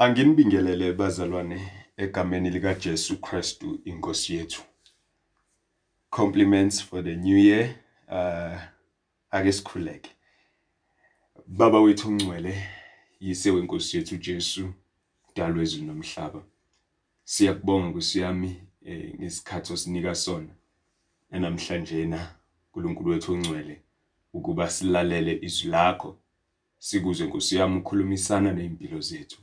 Anginibingelele bazalwane egameni lika Jesu Kristu inkosi yethu. Compliments for the new year. Uh ake sikhuleke. Baba wethu ongcwele, yise wenkosi yethu Jesu, dalo wezulu nomhlaba. Siyakubonga Nkosi yami eh, ngesikhathi osinika sona. Namhlanje na uNkulunkulu wethu ongcwele ukuba silalele izwi lakho. Sikuze Nkosi yami ukhulumisana nezimpilo zethu.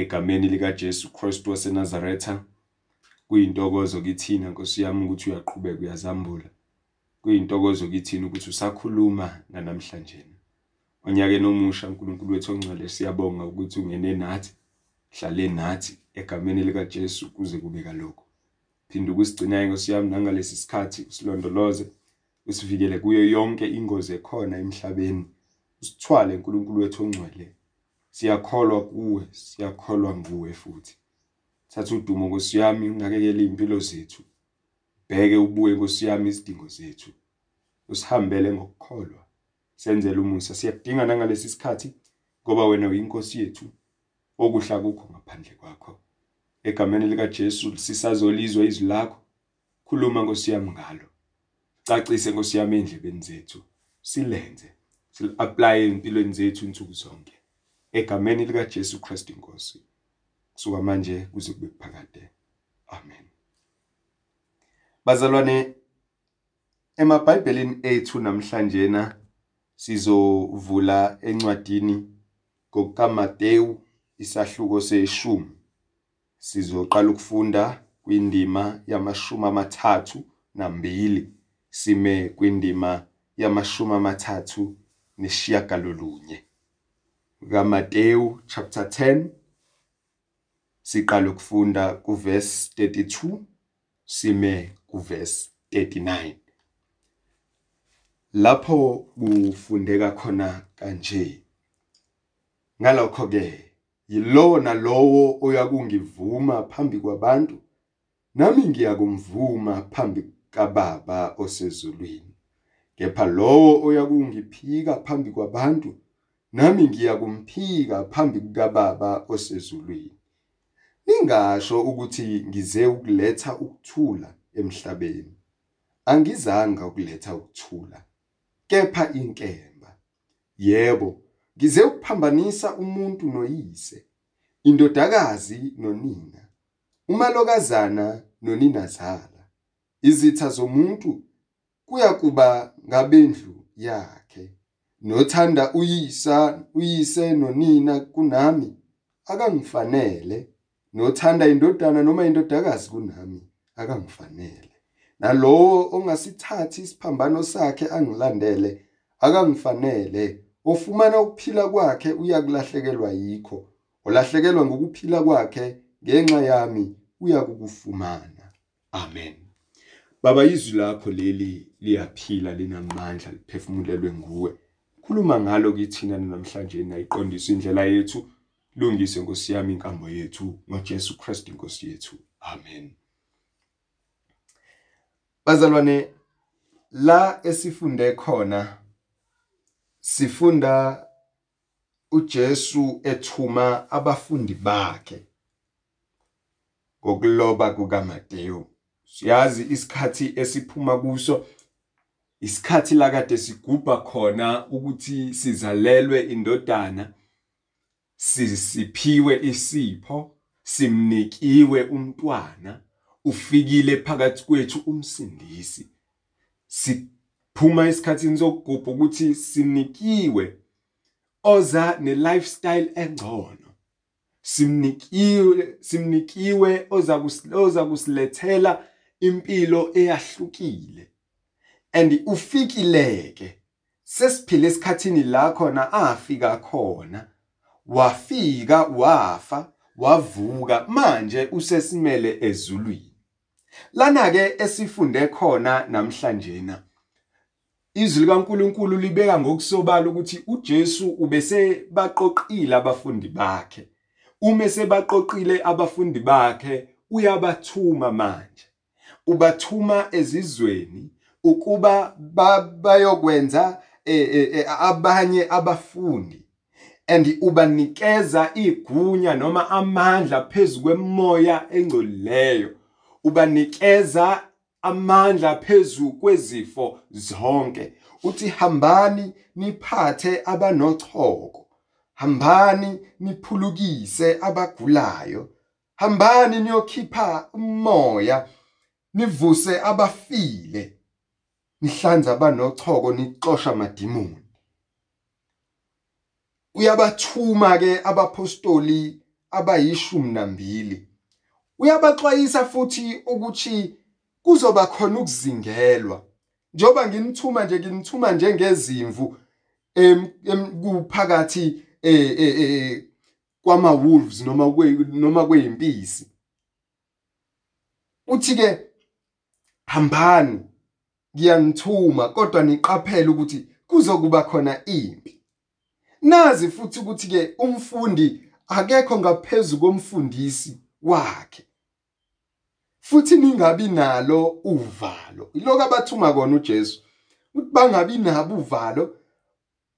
Egameni lika Jesu Kristu waseNazaretha kuyintokozo kithina Nkosi yami ukuthi uyaqhubeka uyazambula. Kuyintokozo kithina ukuthi usakhuluma namhlanje onyakeni omusha uNkulunkulu wethu ongcwele siyabonga ukuthi ungene nathi hlale nathi egameni lika Jesu kuze kube kalokho phinda ukusigcina inkosi yami nangalesi sikhathi usilondoloze usivikele kuyo yonke ingozi ekhona emhlabeni. Usithwale uNkulunkulu wethu ongcwele. Siyakholwa kuwe siyakholwa nguwe futhi. Thatha udumo Nkosi yami unakekele impilo zethu. Bheke ubuye Nkosi yami izidingo zethu. Usihambele ngokukholwa. Senzele umusa. Siyakudinga nangalesi sikhathi ngoba wena uyinkosi yethu okuhla kukho ngaphandle kwakho. Egameni lika Jesu sisazolizwa izwi lakho. Khuluma Nkosi yami ngalo. Cacise Nkosi yami endlebeni zethu. Silenze. Sil apply empilweni zethu insuku zonke. Egameni lika Jesu Kristu inkosi kusuka manje kuze kube kuphakade amen. Bazalwane emabhayibhelini ethu namhlanje na sizovula encwadini kokaMateyu isahluko seshumi. Sizoqala ukufunda kwindima yamashumi amathathu nambili sime kwindima yamashumi amathathu neshiyagalolunye kaMateyu chapter 10 siqala ukufunda kuverse 32 sime kuverse 39 lapho kufundeka khona kanje. Ngalokho ke yilowo nalowo oyakungivuma phambi kwabantu nami ngiyakumvuma phambi kaBaba osezulwini. Kepha lowo oyakungiphika phambi kwabantu nami ngiyakumphika phambi kukaBaba osezulwini. Ningasho ukuthi ngize ukuletha ukuthula emhlabeni. Angizanga ukuletha ukuthula kepha inkemba. Yebo ngize ukuphambanisa umuntu noyise indodakazi nonina umalokazana noninazala. Izitha zomuntu kuya kuba ngabendlu yakhe. Nothanda uyisa uyise nonina kunami. Akangifanele. Nothanda indodana noma indodakazi kunami akangifanele. Nalowo ongasithathi isiphambano sakhe angilandele akangifanele. Ofumana ukuphila kwakhe uyakulahlekelwa yikho. Olahlekelwa ngokuphila kwakhe ngenxa yami uyakukufumana. Amen. Baba izwi lakho leli liyaphila linamandla liphefumulelwe nguwe. Khuluma ngalo kithina namhlanje nayiqondisa indlela yethu. Lungise Nkosi yami inkambo yethu ngoJesu Kristu inkosi yethu. Amen. Bazalwane la esifunde khona sifunda uJesu ethuma abafundi bakhe ngokuloba kukaMateyu. Siyazi isikhathi esiphuma kuso isikhathi la kade sigubha khona ukuthi sizalelwe indodana sisiphiwe isipho simnikiwe umntwana ufikile phakathi kwethu umsindisi. Siphuma esikhathini sokugubha ukuthi sinikiwe oza ne lifestyle engcono. Simnikiwe simnikiwe oza kusilethela impilo eyahlukile. And ufikileke. Sesiphile esikhathini la khona afika khona. Wafika wafa wavuka manje usesimele ezulwini. Lana ke esifunde khona namhlanje na izwi likaNkuluNkulu libeka ngokusobala ukuthi uJesu ubese baqoqile abafundi bakhe. Uma sebaqoqile abafundi bakhe uyabathuma manje. Ubathuma ezizweni ukuba bayokwenza abanye abafundi. And ubanikeza igunya noma amandla phezulu kwemoya engcolileyo. Ubanikeza amandla phezulu kwezifo zonke. Uthi hambani niphathe abanochoko. Hambani niphulukise abagulayo. Hambani niyokhipha umoya. Nivuse abafile. Nihlanza abanochoko nixosha amadimoni. Uyabathuma ke abapostoli abayishumi nambili uyabaxwayisa futhi ukuthi kuzoba khona ukuzingelwa. Njoba nginithuma nje nginithuma njengezimvu em kuphakathi eh eh kwama wolves noma kwe noma kweyimpisi uthi ke hambani. Ngiyanithuma kodwa niqaphele ukuthi kuzokuba khona impi. Nazi futhi ukuthi ke umfundi akekho ngaphezulu komfundisi wakhe. Futhi ningabi nalo uvalo. Iloko abathuma kona uJesu ukuthi bangabi nabo uvalo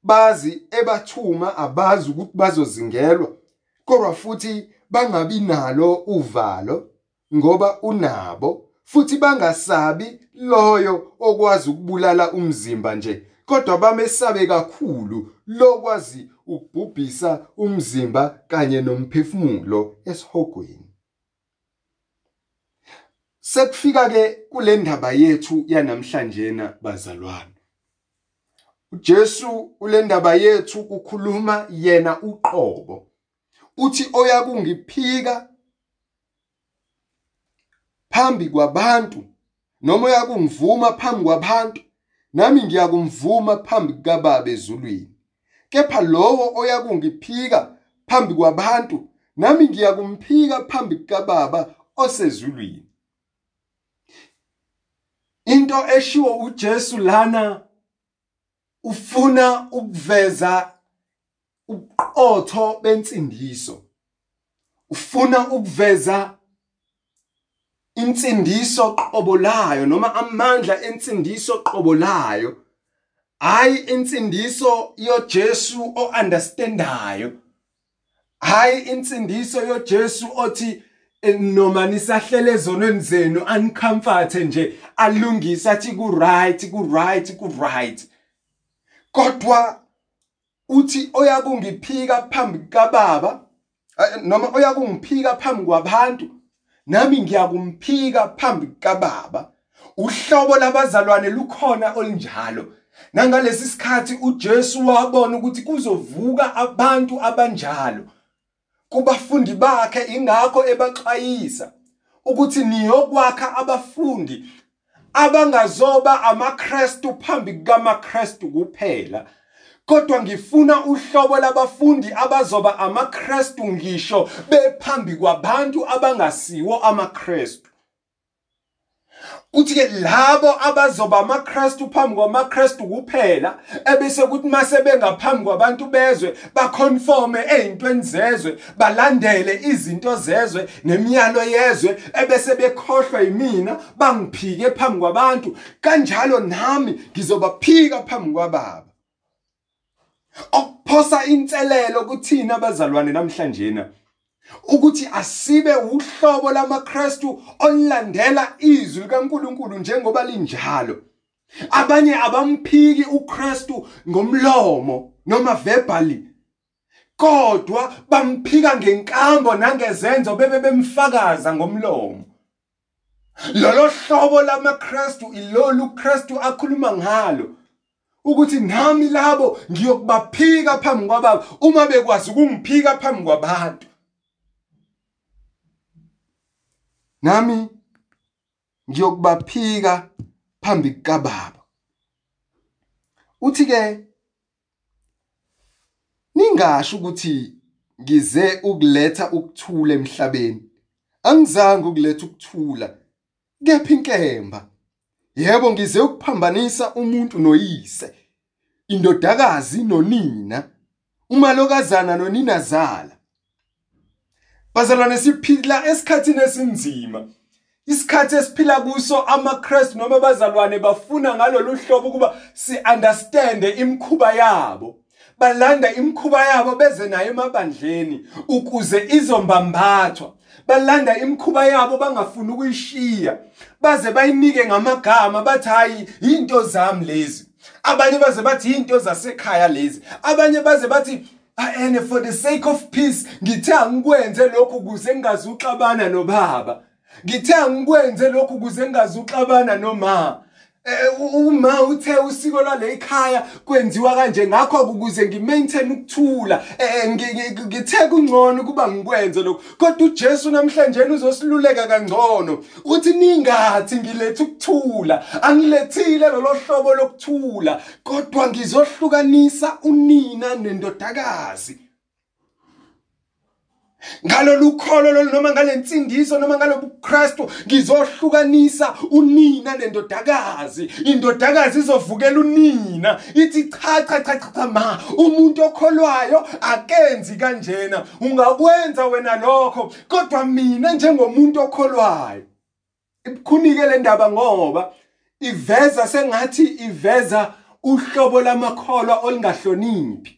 bazi ebathuma abazi ukuthi bazozingelwa kodwa futhi bangabi nalo uvalo ngoba unabo. Futhi bangasabi loyo okwazi ukubulala umzimba nje kodwa bamesabe kakhulu lokwazi ukubhubhisa umzimba kanye nomphefumulo esihogweni. Sekufika ke kule ndaba yethu yanamhlanje na bazalwane. uJesu ule ndaba yethu ukukhuluma yena uqobo. Uthi oya kungiphika phambi kwabantu noma uyakungivuma phambi kwabantu nami ngiyakumvuma phambi kaBaba ezulwini kepha lowo oyakungiphika phambi kwabantu nami ngiyakumphika phambi kaBaba osezulwini. Into eshiwo uJesu lana ufuna ukuveza uqotho bensindiso. Ufuna ukuveza insindiso qobolayo noma amandla ensindiso qobolayo hayi insindiso yoJesu ounderstandayo hayi insindiso yoJesu othi noma nisahlele ezonweni zenu uncomfort nje alungisa athi ku right ku right ku right kodwa uthi oyakungiphika phambi kaBaba noma oyakungiphika phambi kwabantu nami ngiyakumphika phambi kaBaba. Uhlobo labazalwane lukhona olinjalo nangalesi sikhathi uJesu wabona ukuthi kuzovuka abantu abanjalo. Kubafundi bakhe ingakho ebaxwayisa ukuthi niyokwakha abafundi abangazoba amaKristu phambi kaMaKristu kuphela. Kodwa ngifuna uhlobo labafundi abazoba amaKristu ngisho bephambi kwabantu abangasiwo amaKristu. Uthi ke labo abazoba amaKristu phambi kwamaKristu kuphela ebese kuthi mase bengaphambi kwabantu bezwe baconforme ezintweni zezwe balandele izinto zezwe nemiyalo yezwe ebese bekhohlwa yimina bangiphike phambi kwabantu kanjalo nami ngizobaphika phambi kwababa. Okuphosa inselelo kuthina abazalwane namhlanje na ukuthi asibe uhlobo lamaKristu olilandela izwi likaNkuluNkulu njengoba linjalo. Abanye abamphiki uKristu ngomlomo noma verbally kodwa bamphika ngenkambo nangezenzo bebe bemfakaza ngomlomo. Lolo hlobo lamaKristu ilolu Kristu akhuluma ngalo. Ukuthi nami labo ngiyokubaphika phambi kwababa uma bekwazi ukungiphika phambi kwabantu. Nami ngiyokubaphika phambi kababa. Uthi ke ningasho ukuthi ngize ukuletha ukuthula emhlabeni. Angizange ukuletha ukuthula. Kepha inkemba. Yebo ngize ukuphambanisa umuntu noyise indodakazi nonina umalokazana noninazala bazalwane siphila esikhathini esinzima isikhathi esiphila kuso amaKristu noma abazalwane bafuna ngalolu hlobo ukuba si understand imikhuba yabo. Balanda imikhuba yabo beze nayo emabandleni ukuze izombambathwa. Balanda imikhuba yabo bangafuni ukuyishiya. Baze bayinike ngamagama bathi hayi into zami lezi. Abanye baze bathi into zasekhaya lezi. Abanye baze bathi and for the sake of peace ngithe angikwenze lokhu ukuze ngingazi uxabana nobaba. Ngithe angikwenze lokhu ukuze ngingazi uxabana noma Eh, uma uthe usiko lwale ekhaya kwenziwa kanje ngakho ukuze ngimaintain ukuthula eh, ngithe kungcono kuba ngikwenze lokho kodwa uJesu namhlanje uzosiluleka kangcono uthi ningathi ngilethe ukuthula angilethile lolo hlobo lokuthula kodwa ngizohlukanisa unina nendodakazi. Ngalolu kholo lolu noma ngalensindiso noma ngalobu Kristu ngizohlukanisa unina nendodakazi. Indodakazi izovukela unina. Ithi cha cha cha cha ma umuntu okholwayo akenzi kanjena. Ungakwenza wena lokho kodwa mina njengomuntu okholwayo ibukhunike le ndaba ngoba iveza sengathi iveza uhlobo lamakholwa olingahloniphi.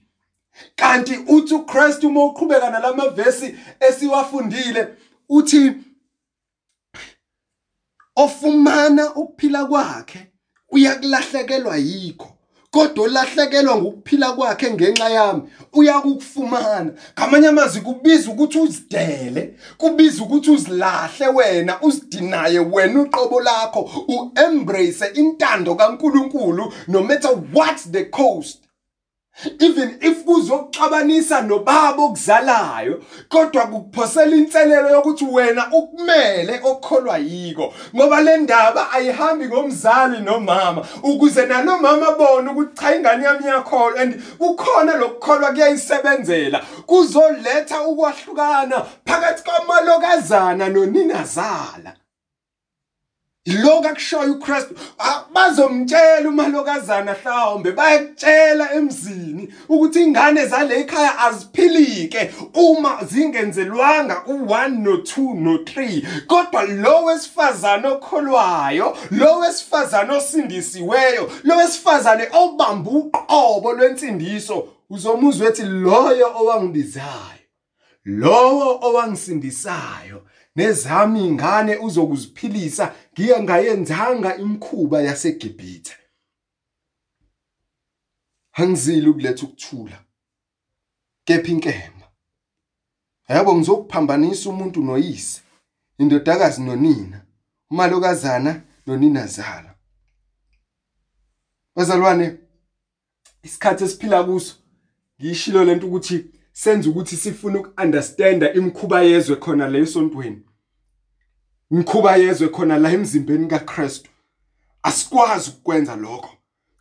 Kanti uthi uChrist uma uqhubeka nalamavesi esiwafundile uthi ofumana ukuphila kwakhe uyakulahlekelwa yikho. Kodwa olahlekelwa ngokuphila kwakhe ngenxa yami uyakufumana ngamanye amazwi kubiza ukuthi uzidele kubiza ukuthi uzilahle wena uzidinaye wena uqobo lakho uembrace intando kaNkuluNkulu no matter what the cost. Even if kuzokuxabanisa nobaba okuzalayo kodwa kukuphosela inselelo yokuthi wena ukumele okholwa yiko ngoba le ndaba ayihambi ngomzali nomama. Ukuze nalo mama bone ukuthi cha ingane yami iyakholwa and kukhona lokukholwa kuyayisebenzela kuzoletha ukwahlukana phakathi kwamalokazana noninazala. Lokho akushoyo uChristu bazomtshela umalokazana mhlawumbe bayakutshela emzini ukuthi ingane zale ekhaya aziphilike uma zingenzelwanga u1 no2 no3 kodwa lo wesifazane okholwayo lo wesifazane osindisiweyo lo wesifazane obamba uqobo lwensindiso uzomuzwa ethi loyo owangibizayo lowo owangisindisayo nezami ingane uzokuziphilisa ngiye ngayenzanga imkhuba yaseGibhithe. Angizili ukuletha ukuthula. Kepha inkemba. Yabo ngizokuphambanisa umuntu noyise indodakazi nonina umalokazana noninazala bazalwane isikhathi esiphila kuso ngishilo lento ukuthi senza ukuthi sifune ukunderstanda imkhuba yezwe khona la esontweni. Imkhuba yezwe khona la emzimbeni kaKristu. Asikwazi ukwenza lokho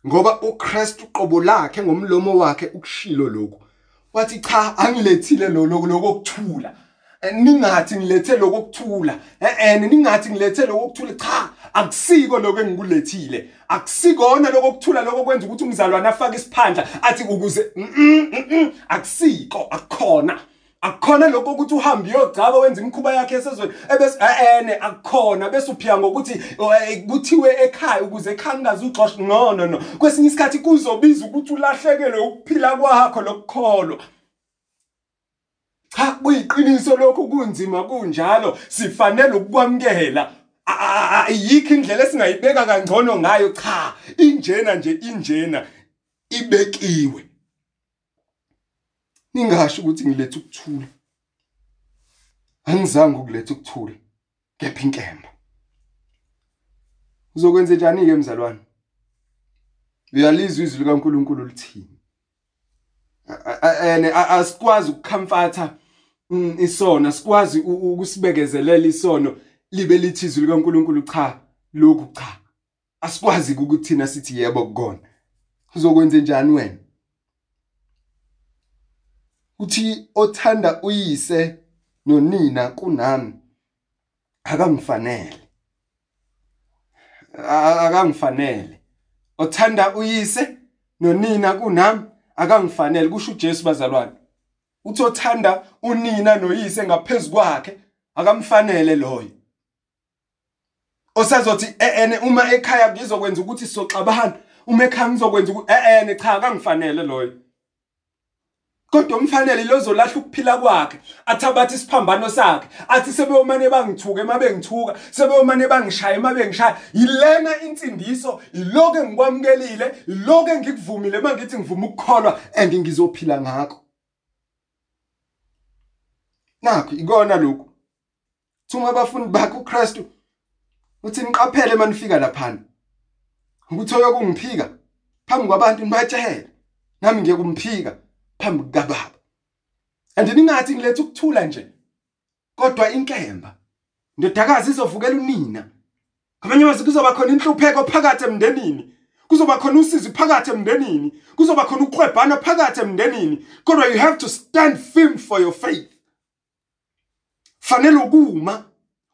ngoba uKristu uqobo lakhe ngomlomo wakhe ukushilo lokho wathi cha angilethile lo lokuthula ningathi ngilethe lokuthula eh eh ningathi ngilethe lokuthula cha akusiko lokho engikulethile akusikona lokuthula lokho kwenza ukuthi umzalwane afake isiphandla athi ukuze akusiko akukhona. Akukhona lokho ukuthi uhambe uyogcaba wenza imikhuba yakhe esezweni ebese ene akukhona. Bese uphiya ngokuthi eh, kuthiwe ekhaya ukuze ekhaya kungazi uXosh no no no. Kwesinye isikhathi kuzobiza ukuthi ulahlekelwe ukuphila kwakho lokukholwa. Cha kuyiqiniso lokho kunzima kunjalo. Sifanele ukukwamkela ayikho indlela esingayibeka kangcono ngayo. Cha injena nje injena ibekiwe. Ningasho ukuthi ngilethe ukuthula. Angizange ukuletha ukuthula. Kepha inkemba. Uzokwenza njani ke mzalwane? Uyalizwa izwi likaNkuluNkulu lithini? Ene asikwazi ukukhamfatha mm, isono sikwazi ukusibekezelela isono. Libe lithi izwi likaNkuluNkulu cha? Lokhu cha. Asikwazi ukuthi thina sithi yebo kukona. Uzokwenza njani wena? Uthi othanda uyise nonina kunami akangifanele akangifanele othanda uyise nonina kunami akangifanele kusho uJesu bazalwane. Uthi othanda unina noyise ngaphezulu kwakhe akamfanele loyo. Osazothi ene uma ekhaya ngizokwenza ukuthi soxabana uma ekhaya ngizokwenza ukuthi ene cha akangifanele loyo. Kodwa umfanele lozolahla ukuphila kwakhe athabathe isiphambano sakhe athi sebeyomane bangithuka ema bengithuka sebeyomane bangishaya ema bengishaya yilena insindiso iloko engikwamukelile iloko engikuvumile uma ngithi ngivuma ukukholwa and ngizophila ngakho. Nakho ikona lokhu. Thuma abafundi bakhe uKristu. Uthi niqaphele manifika lapha ukuthi oyokungiphika phambi kwabantu nibatshele nami ngiyekumphika phambi kukaBaba. And ningathi ngilethe ukuthula nje kodwa inkemba ndodakazi izovukela unina. Ngamanye amazwi kuzoba khona inhlupheko phakathi emndenini kuzoba khona usizi phakathi emndenini kuzoba khona ukwebhana phakathi emndenini. Kodwa you have to stand firm for your faith. Fanele ukuma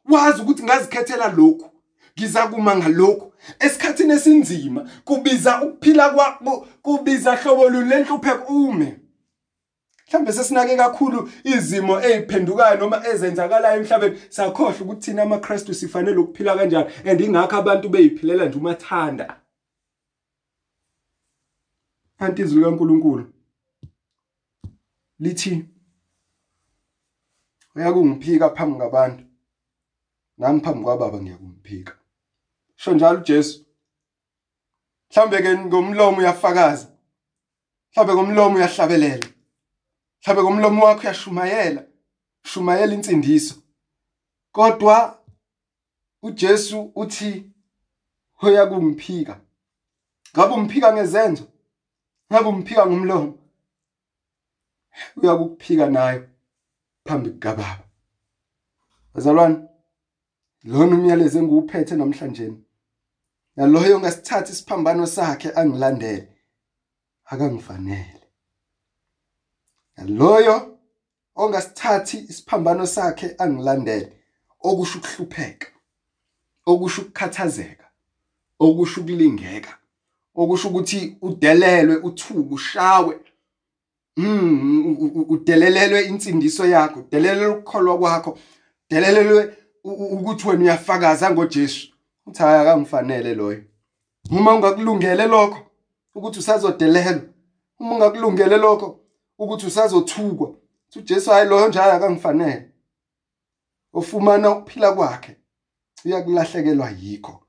wazi ukuthi ngazikhethela lokhu. Ngizakuma ngalokhu. Esikhathini esinzima kubiza ukuphila kwakho kubiza hlobo lenhlupheko ume. Mhlambe sesinake kakhulu izimo eziphendukayo noma ezenzakalayo emhlabeni sakhohlwa ukuthi thina amaKristu sifanele ukuphila kanjani and ingakho abantu beyiphilela nje umathanda. Kanti izwi likaNkuluNkulu lithi uyakungiphika phambi kwabantu nami phambi kwababa ngiyakumphika sho njalo uJesu mhlambe ke ngomlomo uyafakaza. Mhlambe ngomlomo uyahlabelela. Mhlambe ngomlomo wakho uyashumayela. Shumayela insindiso. Kodwa uJesu uthi hoya kumphika. Ngabe umphika ngezenzo? Ngabe umphika ngomlomo? Uyakuphika nayo phambi kukaBaba. Bazalwane lona umyalezo engiwuphethe namhlanje. Naloyo ongasithatha isiphambano sakhe angilandele. Akangifanele. Naloyo ongasithathi isiphambano sakhe angilandele okusho ukuhlupheka okusho ukukhathazeka okusho ukulingeka okusho ukuthi udelelwe uthuku ushawe. Mm udelelelwe insindiso yakho udelelelwe ukukholwa kwakho udelelelwe ukuthi wena uyafakaza ngoJesu. Uthi hayi akangifanele loyo. Uma ungakulungele lokho ukuthi usazodelelwa uma ungakulungele lokho ukuthi usazothukwa uthi uJesu hayi loyo nje akangifanele ofumana ukuphila kwakhe uyakulahlekelwa yikho.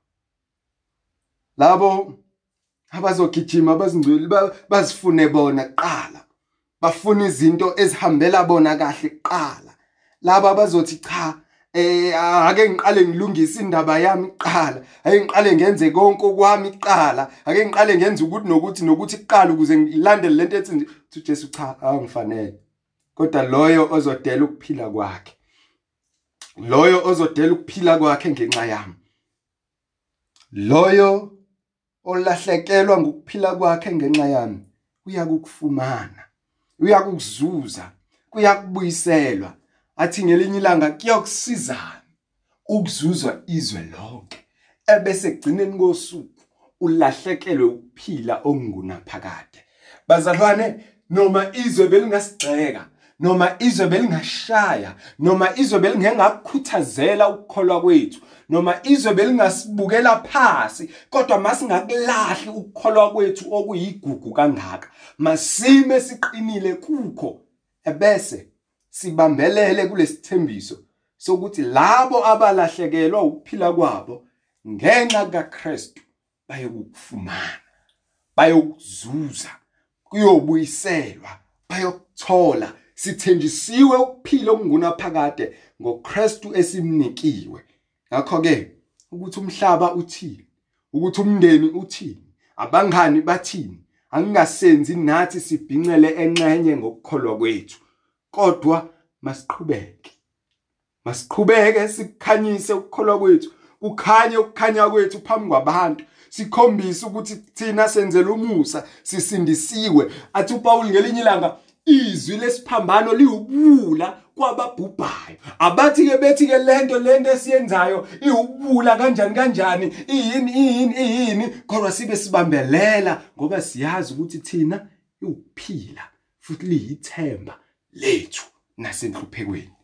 Labo abazogijima abazingcwele bazifune bona kuqala bafuna izinto ezihambela bona kahle kuqala. Laba bazothi cha eh ake ngiqale ngilungise indaba yami kuqala. Ake ngiqale ngenze konke okwami kuqala. Ake ngiqale ngenze ukuthi nokuthi nokuthi kuqala ukuze ngilandele lento ethi uJesu cha awangifanele kodwa loyo ozodela ukuphila kwakhe. Loyo ozodela ukuphila kwakhe ngenxa yami. Loyo olahlekelwa ngokuphila kwakhe ngenxa yami uyakukufumana uyakuzuza kuyakubuyiselwa. Athi ngelinye ilanga kuyokusizana ukuzuzwa izwe lonke ebese gcineni kosuku ulahlekelwe ukuphila okungunaphakade. Bazalwane noma izwe belingasigxeka noma izwe belingashaya noma izwe belingengakukhuthazela ukukholwa kwethu noma izwe belingasibukela phansi kodwa masingakulahli ukukholwa kwethu okuyigugu kangaka masime siqinile kukho ebese sibambelele kulesithembiso sokuthi labo abalahlekelwa ukuphila kwabo ngenxa kaKristu bayokufumana bayokuzuza kuyobuyiselwa bayokuthola. Sithenjisiwe ukuphila okungunaphakade ngoKristu esimnikiwe. Ngakho ke ukuthi umhlaba uthini ukuthi umndeni uthini abangani bathini angingasenzi nathi sibhincele enxenye ngokukholwa kwethu. Kodwa masiqhubeke. Masiqhubeke sikukhanyise ukukholwa kwethu kukhanye ukukhanya kwethu phambi kwabantu. Sikhombise ukuthi thina senzela umusa sisindisiwe. Athi uPaul ngelinye ilanga izwi lesiphambano liwubula kwababhubhayo. Abathi ke bethi ke lento lento esiyenzayo iwubula kanjani kanjani? Iyini iyini iyini? Kodwa sibe sibambelela ngoba siyazi ukuthi thina iwuphila futhi liyithemba. Lethu nasenhluphekweni.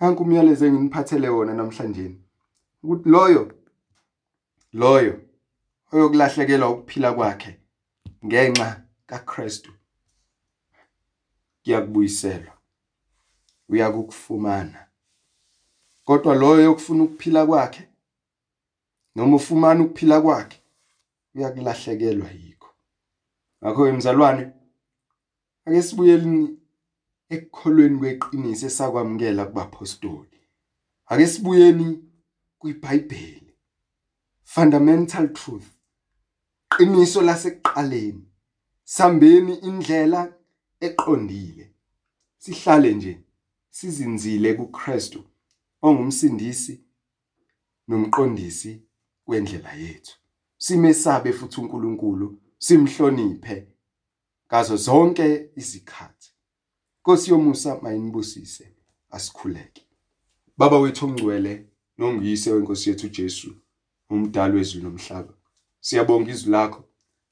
Nanku umyalezo enginiphathele wona namhlanje. Ukuthi loyo loyo oyokulahlekelwa ukuphila kwakhe ngenxa kaKristu kuyakubuyiselwa uyakufumana kodwa loyo okufuna ukuphila kwakhe noma ufumana ukuphila kwakhe uyakulahlekelwa yikho. Ngakho emzalwane ake sibuyelini ekukholweni kweqiniso esakwamukela kubapostoli. Ake sibuyeni kwiBhayibheli. Fundamental truth. Qiniso lasekuqaleni. Sambeni indlela eqondile. Sihlale nje sizinzile kuKristu ongumsindisi nomqondisi wendlela yethu. Simesabe futhi uNkulunkulu simhloniphe ngazo zonke izikhathi. Nkosi yomusa mayinibusise asikhuleke. Baba wethu ongcwele nongiyise wenkosi yethu Jesu umdali wezulu nomhlaba siyabonga izwi lakho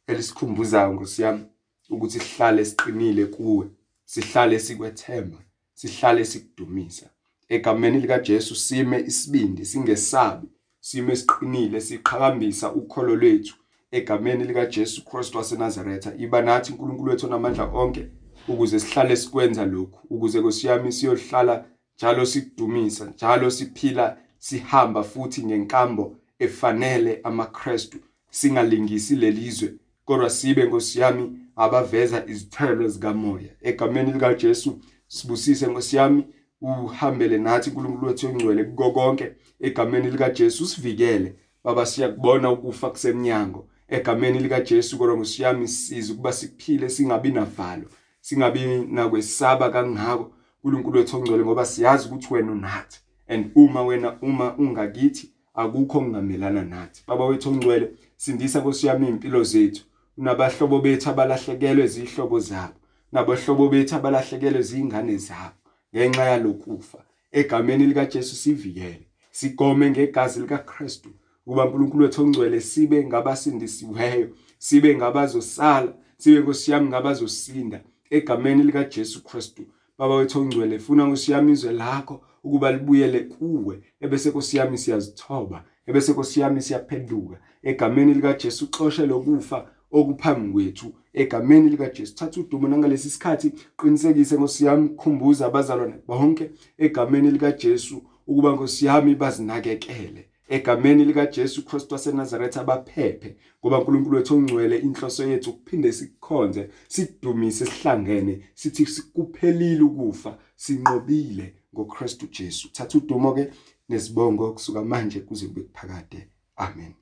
elisikhumbuzayo Nkosi yami ukuthi sihlale siqinile kuwe sihlale sikwethemba sihlale sikudumisa. Egameni lika Jesu sime isibindi singesabi sime siqinile siqhakambisa ukholo lwethu. Egameni lika Jesu Kristu waseNazaretha iba nathi uNkulunkulu wethu onamandla onke ukuze sihlale sikwenza lokhu ukuze nkosiyami siyohlala njalo sikudumisa njalo siphila sihamba futhi ngenkambo efanele amaKristu singalingisi lelizwe kodwa sibe nkosiyami abaveza izithelo zikamoya. Egameni lika Jesu sibusise nkosiyami uhambele nathi uNkulunkulu wethu ongcwele kuko konke. Egameni lika Jesu sivikele. Baba siyakubona ukufa kusemnyango. Egameni lika Jesu kodwa ngosiyami siza ukuba siphile singabi navalo. Singabi nakwesaba kangako uNkulunkulu wethu ongcwele ngoba siyazi ukuthi wena unathi. And uma wena uma ungakithi akukho okungamelana nathi. Baba wethu ongcwele sindisa nkosiyami impilo zethu. Unabahlobo bethu abalahlekelwe izihlobo zabo. Nabahlobo bethu abalahlekelwe izingane zabo. Ngenxa yalokufa egameni lika Jesu sivikele. Sigome ngegazi lika Kristu ukuba uNkulunkulu wethu ongcwele sibe ngabasindisiweyo. Sibe ngabazosala. Sibe nkosiyami ngabazosinda egameni lika Jesu Kristu. Baba wethu ongcwele funa nkosiyami izwe lakho ukuba libuyele kuwe. Ebese nkosiyami siyazithoba. Ebese nkosiyami siyaphenduka. Egameni lika Jesu xoshe lokufa okuphambi kwethu. Egameni lika Jesu thatha udumo nangalesi sikhathi. Qinisekise nkosiyami khumbuza abazalwane bonke. Egameni lika Jesu ukuba nkosiyami bazinakekele. Egameni lika Jesu Kristu waseNazaretha abaphephe ngoba uNkulunkulu wethu ongcwele inhloso yethu ukuphinde sikukhonze sidumise sihlangene sithi sikuphelile ukufa sinqobile ngoKristu Jesu. Thatha udumo ke nesibongo kusuka manje kuze kube kuphakade. Amen.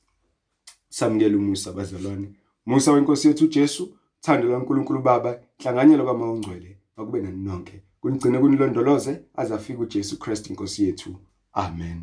Samukela umusa bazalwane. Musa wenkosi yethu Jesu thando kaNkulunkulu Baba inhlanganyelo kaMawungcwele akube nani nonke. Kunigcine kunilondoloze azafika uJesu Kristu inkosi yethu. Amen.